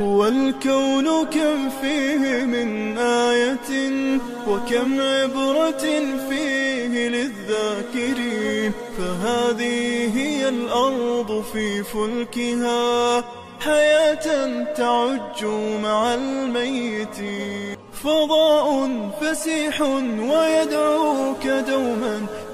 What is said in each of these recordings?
والكون كم فيه من آية وكم عبرة فيه للذاكرين فهذه هي الأرض في فلكها حياة تعج مع الميتين فضاء فسيح ويدعوك دوما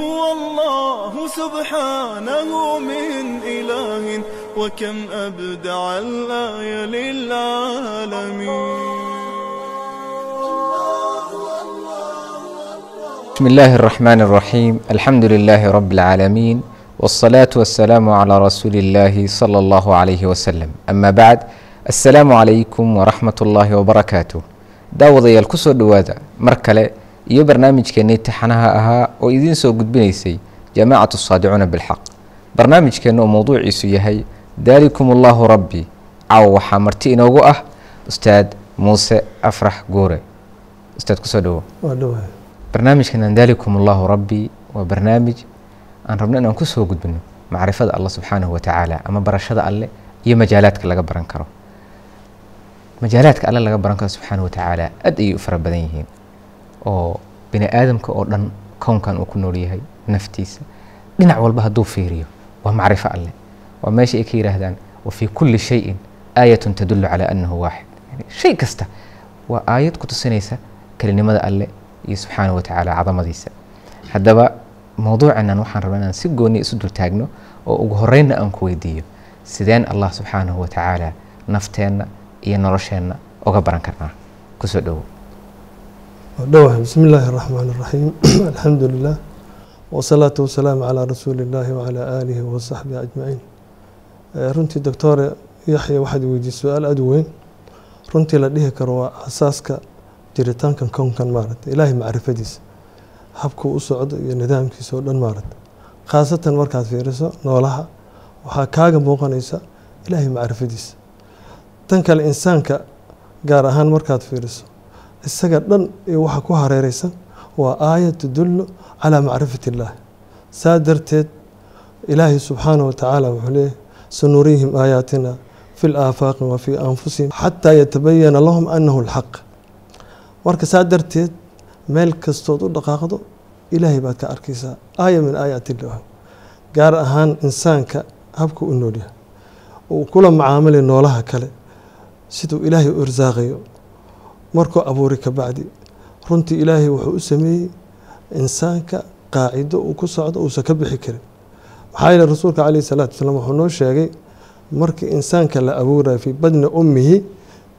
هو الله سبحانه من إله وكم أبدع الآية للعالمين بسم الله الرحمن الرحيم الحمد لله رب العالمين والصلاة والسلام على رسول الله صلى الله عليه وسلم أما بعد السلام عليكم ورحمة الله وبركاته daawadyaal ku soo dhawaada mar kale iyo barnaamijkeennii taxanaha ahaa oo idiin soo gudbinaysay jaamacatu saadicuuna bilxaq. Barnaamijkeenna oo mowduuciisu yahay daalikum allaahu rabbi. Caawa waxaa marti inoogu ah ustaad muuse afrax guure ustaad ku soo dhawahay barnaamijkeenan daalikum allaahu rabbi waa barnaamij aan rabno inaan ku soo gudbino macrifada allah subxaanahu watacaala ama barashada alle iyo majaalaadka laga baran karo. Majaalaadka alle laga baran karo subxaana watacaala aad ayay u fara badan yihiin oo bini aadamka oo dhan kownkan uu ku nool yahay naftiisa. Dhinac walba hadduu fiiriyo waa macrifo alle. Waa meesha ay ka yidhaahdaan wa fii kulli shayin aayatun tadullu calaa annahu waaxid. Shay kasta waa aayad ku tusinaysa kelinimada alle iyo subxaana watacaala cadamadiisa haddaba mowduucanan waxaan rabaa inaan si gooni isu dul taagno oo ugu horeynna aan ku weydiiyo sideen allah subxaanahu watacaala nafteenna iyo nolosheenna uga baran karnaa. Kusoo dhowo dhawahay bismi illaahi araxmaan araxiim alxamdu lilah wasalaatu wasalaamu calaa rasuuli illaahi wacalaa aalihi wasaxbihi ajmaciin. Runtii doctore yaxya waxaad weydiisay su'aal aada u weyn. Runtii la dhihi karo waa asaaska jiritaankan kownkan maaragta ilaahay macrifadiisa habkuu u socdo iyo nidaamkiisa oo dhan maaragta khaasatan markaad fiiriso noolaha waxaa kaaga muuqanaysa ilaahay macrifadiisa. Tan kale insaanka gaar ahaan markaad fiiriso isaga dhan iyo waxa ku hareereysan waa aayad tudullu calaa macrifati illaah saa darteed ilaahay subxaanahu watacaala wuxuu leeyahy sanuriihim aayaatina fi laafaaqi wa fii anfusihim xataa yatabayana lahum annahu lxaq marka saa darteed meel kastood u dhaqaaqdo ilaahay baad ka arkaysaa aaya min aayaati illah gaar ahaan insaanka habku u noolyahay uu kula macaamilay noolaha kale siduu ilaahay u irsaaqayo markuu abuuri ka bacdi runtii ilaahay wuxuu u sameeyey insaanka qaacido uu ku socdo uusan ka bixi karin. Maxaa yeele rasuulka caleyhi salaatu wasalaam wuxuu noo sheegay markii insaanka la abuuraya fii badni ummihi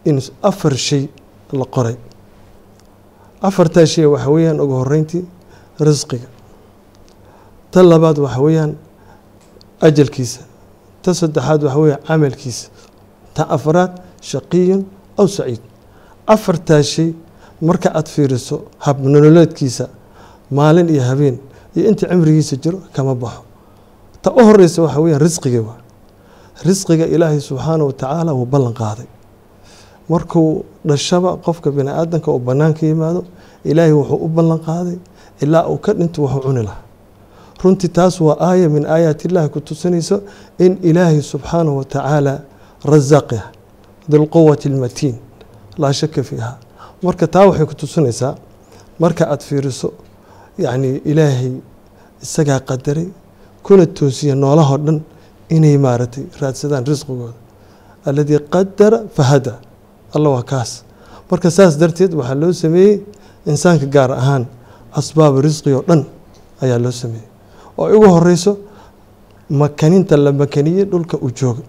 in afar shay la qoray. Afartaa shay waxa weeyaan ugu horeyntii risqiga tan labaad waxa weeyaan ajalkiisa. Tan saddexaad waxa weeyaan camalkiisa. Tan afraad shaqiyun aw saciid afartaa shay marka aad fiiriso habnololeedkiisa maalin iyo habeen iyo inta cimrigiisa jiro kama baxo. Ta u horeysa waxa weyaan risqiga risqiga ilaahay subxaana wa tacaala wuu ballan qaaday. Markuu dhashaba qofka bini aadanka uu banaanka yimaado ilaahay wuxuu u ballan qaaday ilaa uu ka dhinto wuxuu cuni lahaa. Runtii taas waa aaya min aayaat illahi ku tusinayso in ilaahay subxaanahu wa tacaala rasaaq yahay dilquwati almatiin laa shaka fiiha. Marka taa waxay ku tusinaysaa marka aada fiiriso yacni ilaahay isagaa qadaray kuna toosiya noolahoo dhan inay maaragtay raadsadaan risqigooda. Alladii qadara fahada. Alla waa kaas. Marka saas darteed waxaa loo sameeyey insaanka gaar ahaan asbaab risqi oo dhan ayaa loo sameeyey. Oo ay ugu horeyso makaninta la makaniyey dhulka uu jooga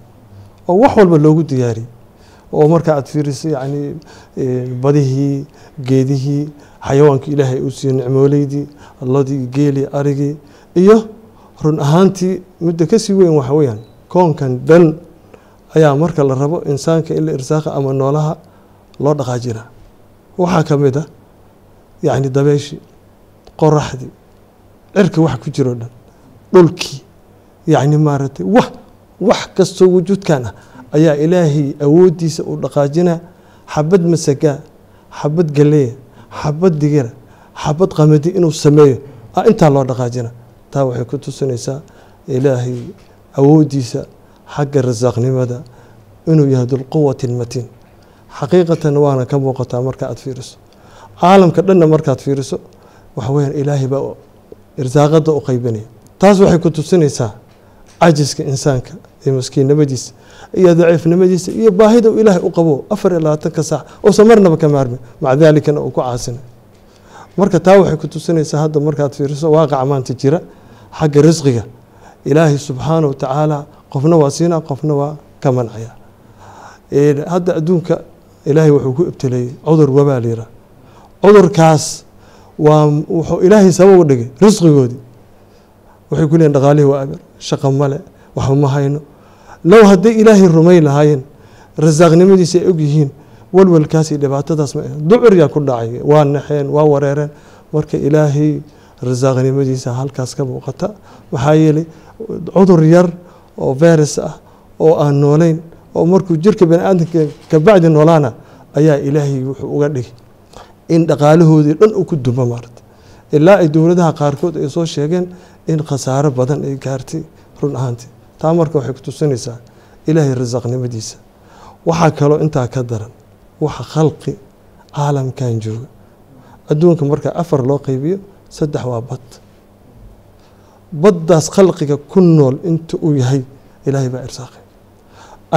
oo wax walba loogu diyaariyey oo marka aad fiiriso yacni badihii geedihii xayawaanka ilaahay uu siiyey nicmooleydii alladii geelii arigii iyo run ahaantii midda ka sii weyn waxa weeyaan koonkan dhan ayaa marka la rabo insaanka in la irsaaqa ama noolaha loo dhaqaajina waxaa ka mid a yacni dabeeshii qoraxdii cirka wax ku jiro dhan dhulkii yacni maaragtay wax wax kastoo wujuudkan ah ayaa ilaahay awooddiisa uu dhaqaajinaa. Xabad masagaa xabad galeya xabad digira xabad qamadi inuu sameeyo ah intaa loo dhaqaajina. Taa waxay ku tusinaysaa ilaahay awooddiisa xagga rasaaqnimada inuu yahay dulquwati lmatiin xaqiiqatan waana ka muuqataa marka aad fiiriso. Caalamka dhanna markaad fiiriso waxa weyaan ilaahay baa irsaaqada u qaybinaya. Taas waxay ku tusinaysaa cajiska insaanka iyo maskiinnimadiisa iyo daciifnimadiisa iyo baahida uu ilaahay u qabo afar iyo labaatanka saac uusan marnaba ka maarmin maca daalikana uu ku caasinay marka taa waxay ku tusinaysaa hadda markaad fiiriso waaqaca maanta jira xagga risqiga. Ilaahay subxaana wa tacaala qofna waa siinaa qofna waa ka mancaya. Hadda adduunka ilaahay wuxuu ku ibtileeyey cudur wabaa layira cudurkaas waa wuxuu ilaahay sabab u dhigay risqigoodii. Waxay ku leeyiin dhaqaalihii waa abir shaqo male waxba hayno low hadday ilaahay rumayn lahaayeen rasaaqnimadiisa ay og yihiin walwalkaas iyo dhibaatadaas ma ducur yaa ku dhacay waa naxeen waa wareereen. Marka ilaahay rasaaqnimadiisa halkaas ka muuqata maxaa yeelay cudur yar oo virus ah oo aan noolayn oo markuu jirka bani aadamka kabacdi noolaana ayaa ilaahay wuxuu uga dhigay in dhaqaalahoodii dhan uu ku dumo maarata ilaa ay dowladaha qaarkood ay soo sheegeen in khasaaro badan ay gaartay run ahaantii taa marka waxay ku tusinaysaa ilaahay rasaaqnimadiisa waxaa kaloo intaa ka daran waxa khalqi caalamkan jooga. Adduunka marka afar loo qeybiyo saddex waa bad. Baddaas khalqiga ku nool inta uu yahay ilaahay baa irsaaqay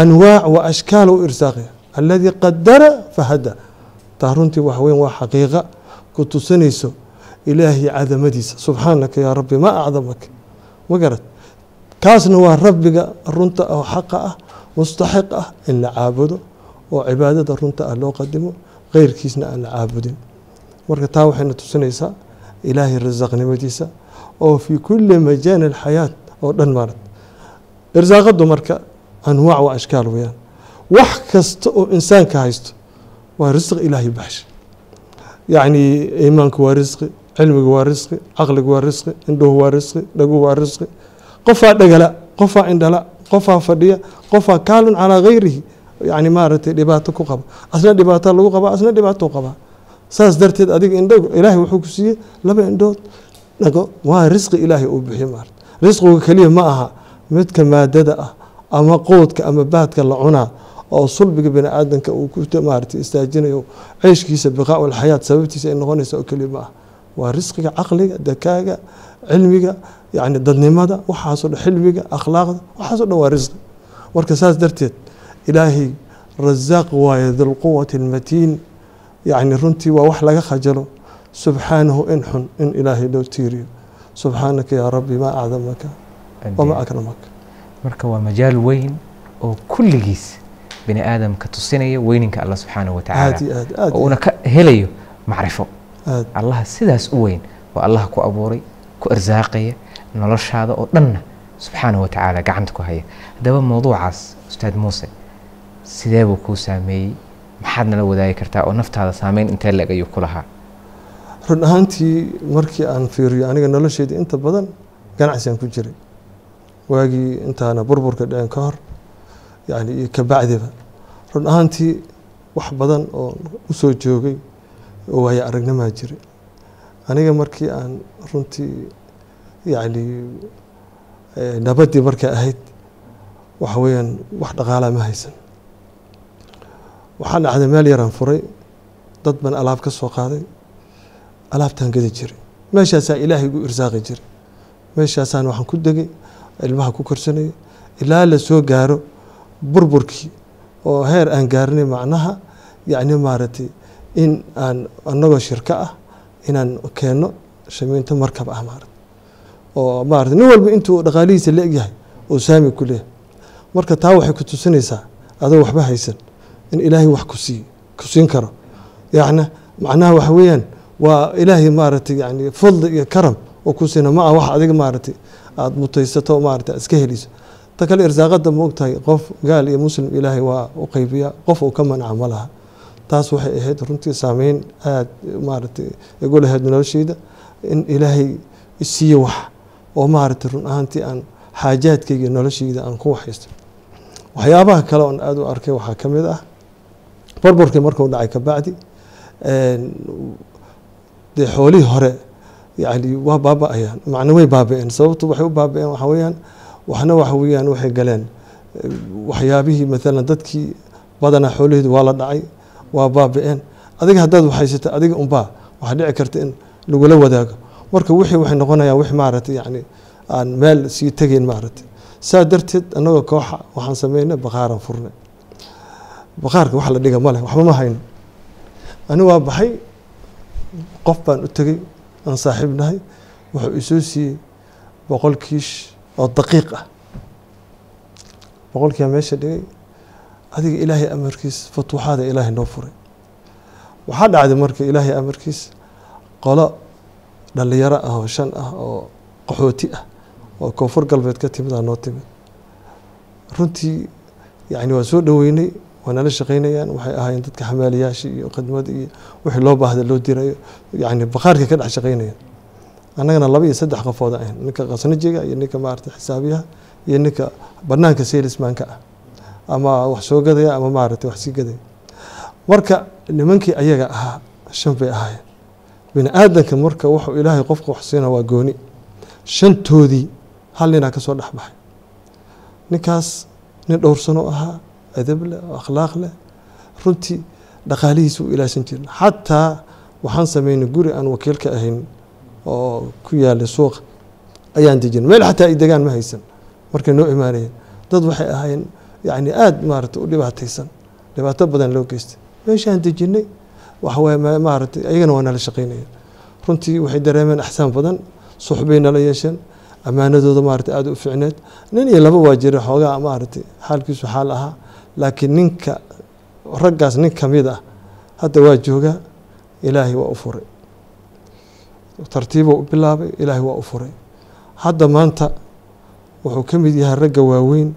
anwaac wa ashkaal u irsaaqaya alladii qadara fahada taa runtii wax weyn waa xaqiiqa ku tusinayso ilaahay cadamadiisa. Subxaanaka yaa rabbi ma acdamaka? Ma garad kaasna waa rabbiga runta oo xaqa ah mustaxiq ah in la caabudo oo cibaadada runta ah loo qadimo keyrkiisna aan la caabudin. Marka taa waxayna tusinaysaa ilaahay rasaaqnimadiisa oo fii kulli majaani alxayaat oo dhan maarad irsaaqadu marka anwaac wa ashkaal weyaan wax kasta oo insaanka haysto waa risqi ilaahay baxsha yacni iimaanku waa risqi cilmigu waa risqi caqligu waa risqi indhuhu waa risqi dhaguhu waa risqi qofaa dhagala qofaa indhala qofaa fadhiya qofaa kaalun calaa gayrihi. Yani maaragtay dhibaato ku qaba. Asna dhibaato lagu qaba asna dhibaato qabaa saas darteed adiga indho ilaahay wuxuu ku siiyey laba indhood. Dhago waa risqi ilaahay uu bixiyo maarata risqiga keliya ma aha midka maadada ah ama quudka ama baadka la cunaa oo sulbiga bani aadamka uu ku maarata istaajinayo. Ceyshkiisa biqaa alxayaat sababtiisa ay noqonaysa oo keliya ma ah waa risqiga caqliga dakaaga cilmiga yani dadnimada waxaasoo dhan xilmiga akhlaaqda waxaasoo dhan waa risqi marka saas darteed ilaahay rasaaq waaye dulquwati almatiin yani runtii waa wax laga khajalo. Subxaanahu in xun in ilaahay loo tiiriyo. Subxaanaka yaa rabbi maa acdamaka wamaa akramaka marka waa majaal weyn oo kulligiis bini aadamka tusinaya weyninka allah subxaanahu watacaala oo una ka helayo macrifo. Aad allaha sidaas u weyn waa allaha ku abuuray ku arsaaqaya noloshaada oo dhanna subxaanahu watacaala gacanta ku haya. Haddaba mowduucaas ustaad muuse sidee buu kuu saameeyey? Maxaad nala wadaagi kartaa oo naftaada saameyn intee leeg ayuu ku lahaa? Run ahaantii markii aan fiiriyo aniga nolosheeda inta badan ganacsigaan ku jiray. Waagii intaana burburka dhicin ka hor yani iyo kabacdiba run ahaantii wax badan oo u soo joogay oo waayo aragnimaa jiray aniga markii aan runtii yani eh, nabaddii markay ahayd waxa weeyaan wax dhaqaalaa ma haysan. Waxaa dhacday meel yaraan furay dad baan alaab ka soo qaaday alaabtaan gadi jiray. Meeshaasaa ilaahay gu irsaaqi jiray. Meeshaasaan waxaan ku degay ilmaha ku korsanayay ilaa la soo gaaro burburkii oo heer aan gaarnay macnaha yacni maaragtay in aan annagoo shirko ah inaan keenno shamiinto markab ah maarata oo maarata nin walba intuu dhaqaalihiisa la egyahay oo saami ku leeyahay. Marka taa waxay ku tusinaysaa adoo waxba haysan in ilaahay wax ku sii ku siin karo. Yacni macnaha waxa weeyaan waa ilaahay maaragtay yani fadli iyo karam oo ku siina. Ma ah wax adiga maaragtay aada mutaysato maarata aad iska helayso ta kale irsaaqada ma ogtahay qof gaal iyo muslim ilaahay waa u qeybiya qof uu ka manca ma laha taas waxay ahayd runtii saameyn aada maaragtay igu lahayd nolosheyda in ilaahay isiiye wax oo maaragtay run ahaantii aan xaajaadkayga noloshayda aan ku waxaysto. Waxyaabaha kale oon aada u arkay waxaa ka mid ah burburkii markuu dhacay kabacdi dee xoolihii hore yani waa baaba-ayaan macna way baaba-een sababtu waxay u baaba-een waxa weeyaan waxna waxa weeyaan waxay galeen. Waxyaabihii maalan dadkii badanaa xoolaheedu waa la dhacay waa baaba-een adiga haddaad waxhaysata adiga unbaa waxaa dhici karta in lagula wadaago. Marka wixii waxay noqonayaan wix maaragtay yani aan meel sii tegeyn maaragtay. Saa darteed annagoo kooxa waxaan sameynay bakaaran furnay. Bakaarka wax la dhiga ma leh waxba ma hayno ani waa baxay qof baan u tegey aan saaxiib nahay wuxuu isoo siiyey boqol kiish oo daqiiq ah. Boqolkiiaa meesha dhigay adiga ilaahay amarkiis futuuxaada ilaahay noo furay. Waxaa dhacday marka ilaahay amarkiis qolo dhalinyaro ah oo shan ah oo qaxooti ah oo koonfur galbeed ka timid aa noo timid. Runtii yani waa soo dhoweynay waa nala shaqeynayaan waxay ahaayeen dadka xamaaliyaasha iyo khidmad iyo wixii loo baahda loo dirayo yani bakaarkay ka dhex shaqeynayaan annagana laba iyo saddex qofooda ahayn ninka qasnajiga iyo ninka maarata xisaabiyaha iyo ninka banaanka sailismanka ah ama wax soo gadaya ama maarata wax sii gadaya. Marka nimankii ayaga ahaa shan bay ahaayeen. Bini aadanka marka wuxuu ilaahay qofka wax siina waa gooni. Shantoodii hal ninaa ka soo dhex baxay ninkaas nin dhowrsano ahaa adab leh akhlaaq leh. Runtii dhaqaalihiisa u ilaahsan jirin xataa waxaan sameynay guri aan wakiilka ahayn oo ku yaalay suuqa ayaan dejin. Meel xataa ay degaan ma haysan. Markay noo imaanayeen dad waxay ahaayeen yani aada maarata u dhibaato badan loo geystay. Meeshaan dejinay waxaway maaragtay ayagana waa nala shaqeynayeen runtii waxay dareemeen axsaan badan suxbay nala yeesheen ammaanadooda maarata aada u ficneed. Nin iyo laba waa jira xoogaa maaragtay xaalkiisu xaal ahaa laakiin ninka raggaas nin ka mid ah hadda waa joogaa ilaahay waa u furay. Tartiibuu u bilaabay ilaahay waa u furay. Hadda maanta wuxuu ka mid yahay ragga waaweyn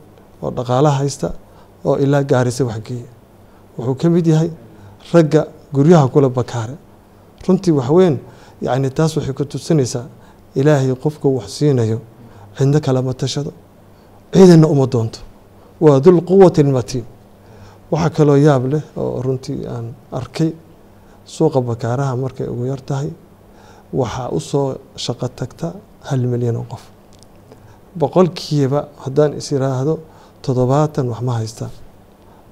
oo dhaqaala haysta oo ilaa gaarisa waxgeeya wuxuu ka mid yahay ragga guryaha kula bakaare. Runtii waxweyn yani taas waxay ku tusinaysaa ilaahay qofka wax siinayo cidno kalama tashado. Ciidanna uma doonto. Waa dulquwati lmatiin waxaa kaloo yaab leh oo runtii aan arkay suuqa bakaaraha markay ugu yar tahay waxaa u soo shaqo tagta hal milyan oo qof. Boqolkiiba haddaan is iraahdo toddobaatan wax ma haystaan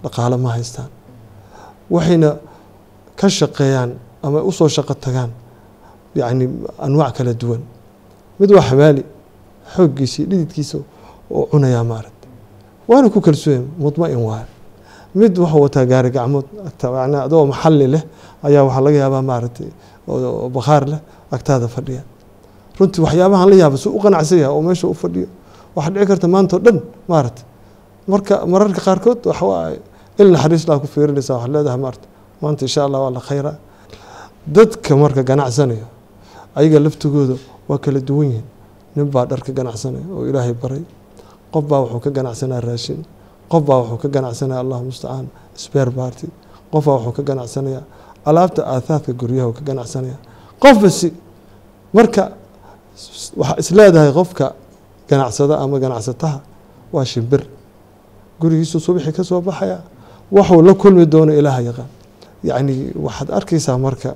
dhaqaalo ma haystaan. Waxayna ka shaqeeyaan ama u soo shaqo tagaan yacni anwaac kala duwan. Mid waa xamaali xooggiisa iyo dhididkiisa oo cunayaa maaragta waana ku kalsooya mudma-in waay mid wuxuu wataa gaari gacmood adoo maxalli leh ayaa waxaa laga yaabaa maaragtay bakhaar leh agtaada fadhiya. Runtii waxyaabahan la yaaba suu u qanacsan yahay oo meesha u fadhiyo. Waxaa dhici karta maanta o dhan maaragta marka mararka qaarkood waxawaa il naxariis laa ku fiirinaysa waxaad leedahay maarata maanta insha allah waa la khayra. Dadka marka ganacsanaya ayaga laftigooda waa kala duwan yihiin. Nin baa dharka ganacsanaya oo ilaahay baray. Qof baa wuxuu ka ganacsanaya raashin. Qof baa wuxuu ka ganacsanaya allah mustacaan sbeer barty qof baa wuxuu ka ganacsanaya alaabta aathaadka guryaha ka ganacsanaya qofba si marka waxaa is leedahay qofka ganacsada ama ganacsataha waa shimbir gurigiisu subixii ka soo baxaya waxuu la kulmi doono ilaaha yaqaan. Yacni waxaad arkaysaa marka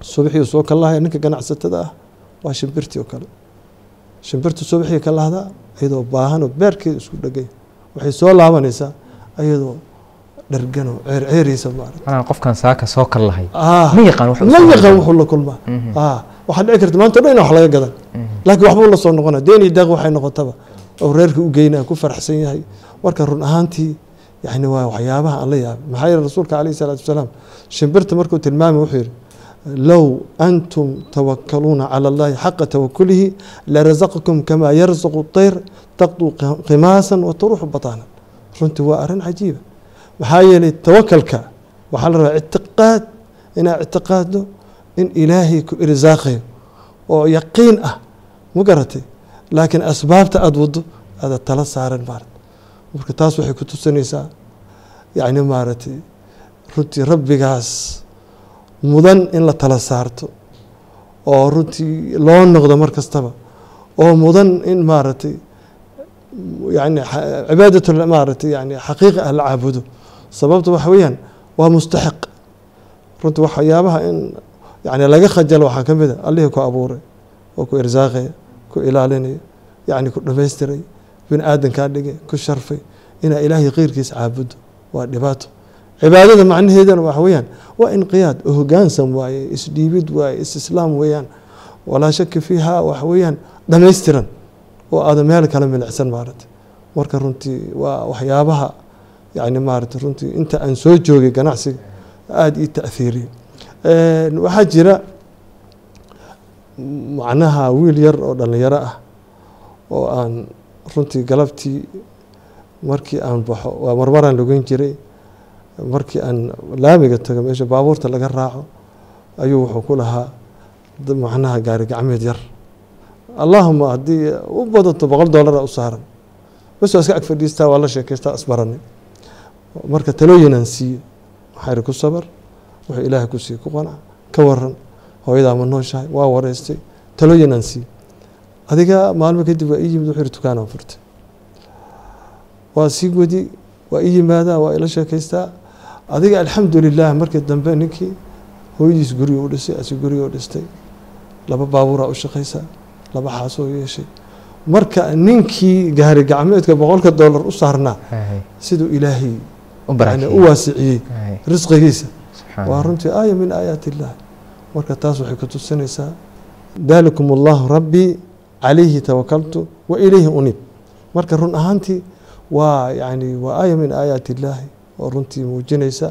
subixii soo kalahaya ninka ganacsatada ah waa shimbirtii oo kale. Shimbirta subixii ka lahdaa iyadoo baahanoo beerkeeda isku dhegay. Waxay soo laabanaysaa iyadoo dharganoo ceerceeraysa maarata qofkan saaka soo kal lahay Ah, ma yaqaan wuxuu la kulmaa Mhm. Ah, waxaa dhici karta maanta dhan in wax laga gadan. Laakiin waxbuu la soo noqona deen iyo daaq waxay noqotaba. Oo reerka u geynaya ku faraxsan yahay marka run ahaantii yani waa waxyaabaha aan la yaabay maxaa yeele rasuulka calayhi salaatu wasalaam shimbirta markuu tilmaamay wuxuu yidhi low antum tawakkaluuna cala allahi xaqa tawakulihi larazaqakum kamaa yarzaqu طayr taqdu qimaasan wa taruuxu bataanan. Runtii waa arrin cajiiba. Maxaa yeelay tawakalka waxaa la rabaa ictiqaad inaa ictiqaaddo in ilaahay ku irsaaqayo oo yaqiin ah ma garatay? Laakiin asbaabta aada waddo aada tala saaran maarata marka taas waxay ku tusinaysaa yacni maaragtay runtii rabbigaas mudan in la tala saarto oo runtii loo noqdo mar kastaba oo mudan in maaragtay yani cibaadat maaragtay yani xaqiiqi ah la caabudo. Sababta waxa weeyaan waa mustaxiq. Runtii waxyaabaha in yani laga khajalo waxaa ka mid a allihii ku abuuray oo ku irsaaqaya ku ilaalinaya yani ku dhamaystiray bini aadankaa dhigay ku sharfay inaa ilaahay keyrkiisa caabudo waa dhibaato. Cibaadada macnaheedana waxa weeyaan waa inqiyaad hogaansan waaye isdhiibid waaye isislaam weeyaan walaa shaki fiiha waxa weeyaan dhamaystiran oo aada meel kala milicsan maaragtay. Marka runtii waa waxyaabaha yani maaragtay runtii inta aan soo joogay ganacsiga aada ii ta'hiiriyey waxaa jira macnaha wiil yar oo dhalinyaro ah oo aan runtii galabtii markii aan baxo waa marmaraan logeyn jiray markii aan laamiga tago meesha baabuurta laga raaco ayuu wuxuu ku lahaa macnaha gaari gacmeed yar. Allahuma haddii u badato boqol doolara u saaran. Bas waa iska ag fadhiistaa waa la sheekaystaa asbaranay marka talooyinaan siiye waxaa ku sabar wuxuu ilaahay ku siiye ku qanac ka waran hooyadaa ma nooshahay waa wareystay talooyinaan siiye adiga maalmo kadib waa ii yimid wuxuu yihi dukaanaan furtay. Waa sii wadi waa ii yimaadaa waa ila sheekaystaa adiga alxamdulilah markii dambe ninkii hooyadiis guriga u dhisay asi guriga u dhistay laba baabuuraa u shaqaysaa laba xaasoo yeeshay. Marka ninkii gaari gacmeedka boqolka doolar u saarnaa siduu ilaahay u waasiciyey risqigiisa. Waa runtii aaya min aayaati illahi marka taas waxay ku tusinaysaa dalikum allahu rabbii calayhi tawakaltu wa ilayhi unib. Marka run ahaantii waa yani waa aaya min aayaati illaahi oo runtii muujinaysa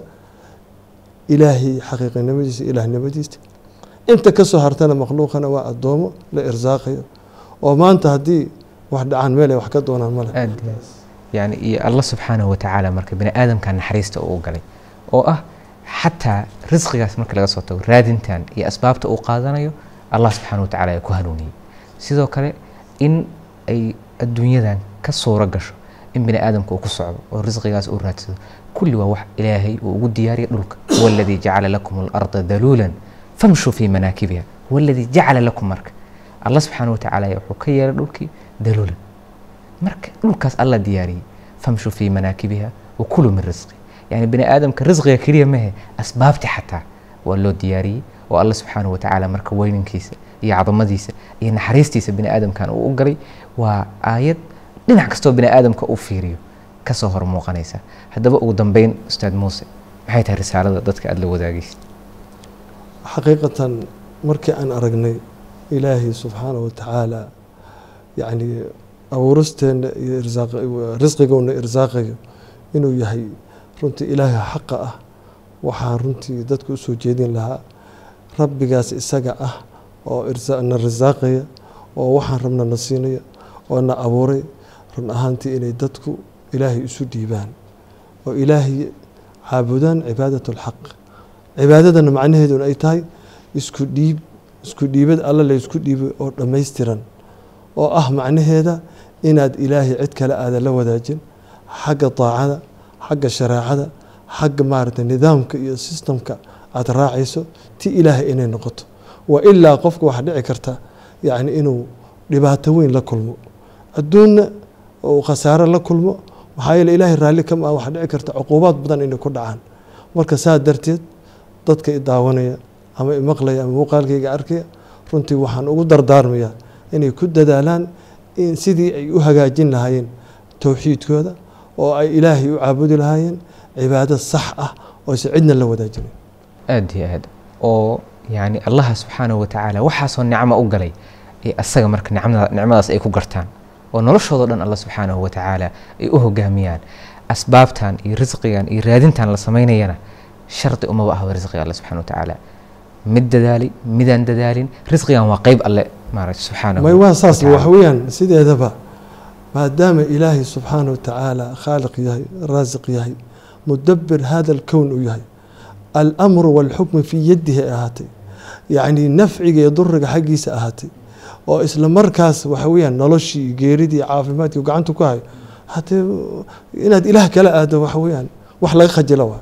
ilaahay xaqiiqinimadiisa ilaahnimadiisa inta ka soo hartana makhluuqana waa addoomo la irsaaqayo oo maanta haddii wax dhacaan meel wax ka doonaan male yani iyo allah subxaanahu watacaala marka bini aadamka naxariista uu galay oo ah xataa risqigaas marka laga soo tago raadintan iyo asbaabta uu qaadanayo allah subxaana watacaala ku hanuuniyey sidoo kale in ay adduunyadan ka suuro gasho in bini aadamka uu ku socdo oo risqigaas uu raadsado. Kulli waa wax ilaahay uu ugu diyaariya dhulka. Huwa aladii jacala lakum alarda daluulan famshuu fii manaakibiha. Huwa aladii jacala lakum marka. Allah subxaana watacaala wuxuu ka yeelay dhulkii daluulan. Marka dhulkaas alla diyaariyey. Famshuu fii manaakibiha wa min risqi. Yani bini aadamka risqiga keliya mahe asbaabti xataa waa loo diyaariyey. Oo alla subxaana watacaala marka weyninkiisa iyo cadamadiisa iyo naxariistiisa bini aadamkan uu u galay waa aayad dhinac kastoo bini aadamka u fiiriyo ka soo hor muuqanaysa haddaba ugu dambeyn ustaad muuse maxay tahay risaalada dadka aada la wadaagaysa xaqiiqatan markii aan aragnay ilaahay subxaana watacaala yani abuuristeena iyo risqigoona irsaaqayo inuu yahay runtii ilaahay xaqa ah waxaan runtii dadka u soo jeedin lahaa rabbigaas isaga ah oo na risaaqaya oo waxaan rabna na siinaya oo na abuuray run ahaantii inay dadku ilaahay isu dhiibaan oo ilaahay caabudaan cibaadat lxaq cibaadadana macnaheeduna ay tahay isku dhiib isku dhiibad alla la ysku dhiibay oo dhammaystiran. Oo ah macnaheeda inaad ilaahay cid kale aadan la wadaajin xagga daacada xagga shareecada xagga maaragtay nidaamka iyo sistamka aada raacayso ti ilaahay inay noqoto wa ilaa qofka waxaa dhici karta yacni inuu dhibaato weyn la kulmo. Adduunna uu khasaaro la kulmo maxaa yeele ilaahay raalli kama ah waxaa dhici karta cuquubaad badan inay ku dhacaan. Marka saa darteed dadka i daawanaya ama imaqlaya ama muuqaalkayga arkaya runtii waxaan ugu dardaarmayaa inay ku dadaalaan in sidii ay u hagaajin lahaayeen towxiidkooda oo ay ilaahay u caabudi lahaayeen cibaado sax ah ooyse cidna la wadaajinin aada iyo aad. Oo yani allaha subxaanahu watacaala waxaasoo nicmo u galay ee asaga marka nicmada nicmadaas ay ku gartaan. Oo noloshoodao dhan alla subxaanahu watacaala ay u hogaamiyaan. Asbaabtan iyo risqigan iyo raadintan la samaynayana shardi umaba ahba risqiga alle subxana watacaala mid dadaali midaan dadaalin risqigan waa qeyb alle maaragta subxaanahu waa saas wax weeyaan sideedaba maadaama ilaahay subxaana watacaala khaaliq yahay raasiq yahay mudabir hada alkown uu yahay almru walxukmu fii yadihi ay ahaatay. Yacni nafciga iyo duriga xaggiisa ahaatay. Oo isla markaas waxa weeyaan noloshii geeridii caafimaadkii gacanta ku hayo. Hatee inaad ilaah kala aado waxa weeyaan wax laga khajilo waa.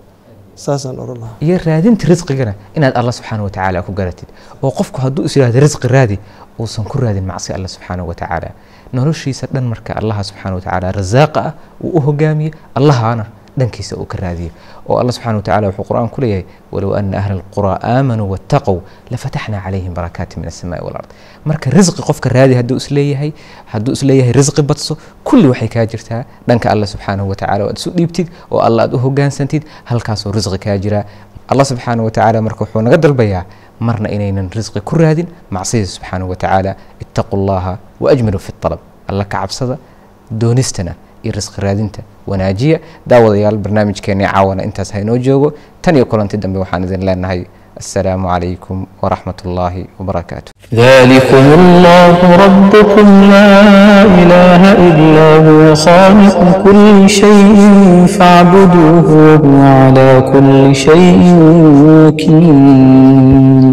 Saasaan oran lahaa. Iyo raadinta risqigana inaad alla subxaana watacaala ku garatid. Oo qofku hadduu is yidhahdo risqi raadi uusan ku raadin macsi alla subxaana watacaala noloshiisa dhan marka allaha subxaana watacaala rasaaqa ah uu u hogaamiyo allahana dhankiisa uu ka raadiyo oo alla subxaana watacaala wuxuu qur'aan ku leeyahay walow ana ahla alquraa aamanuu wattaqow lafataxnaa calayhim barakaati min asamaai walard marka risqi qofka raadi hadduu is leeyahay hadduu is leeyahay risqi badso kulli waxay kaa jirtaa. Dhanka alla subxaanahu watacaala aad isu dhiibtid oo alla aad u hogaansantid halkaasoo risqi kaa jiraa allah subxaana watacaala marka wuxuu naga dalbayaa marna inaynan risqi ku raadin macsida subxaanahu watacaala ittaqu llaha waajmilu fi alab alla ka cabsada doonistana iyo risqi raadinta wanaajiya. Daawadayaal barnaamijkeennii caawana intaas haynoo joogo. Tan iyo kulanti dambe waxaan idin leenahay السلام عليكم ورحمة الله وبركاته ذلكم الله ربكم لا إله إلا هو خالق كل شيء فاعبدوه وهو على كل شيء وكيل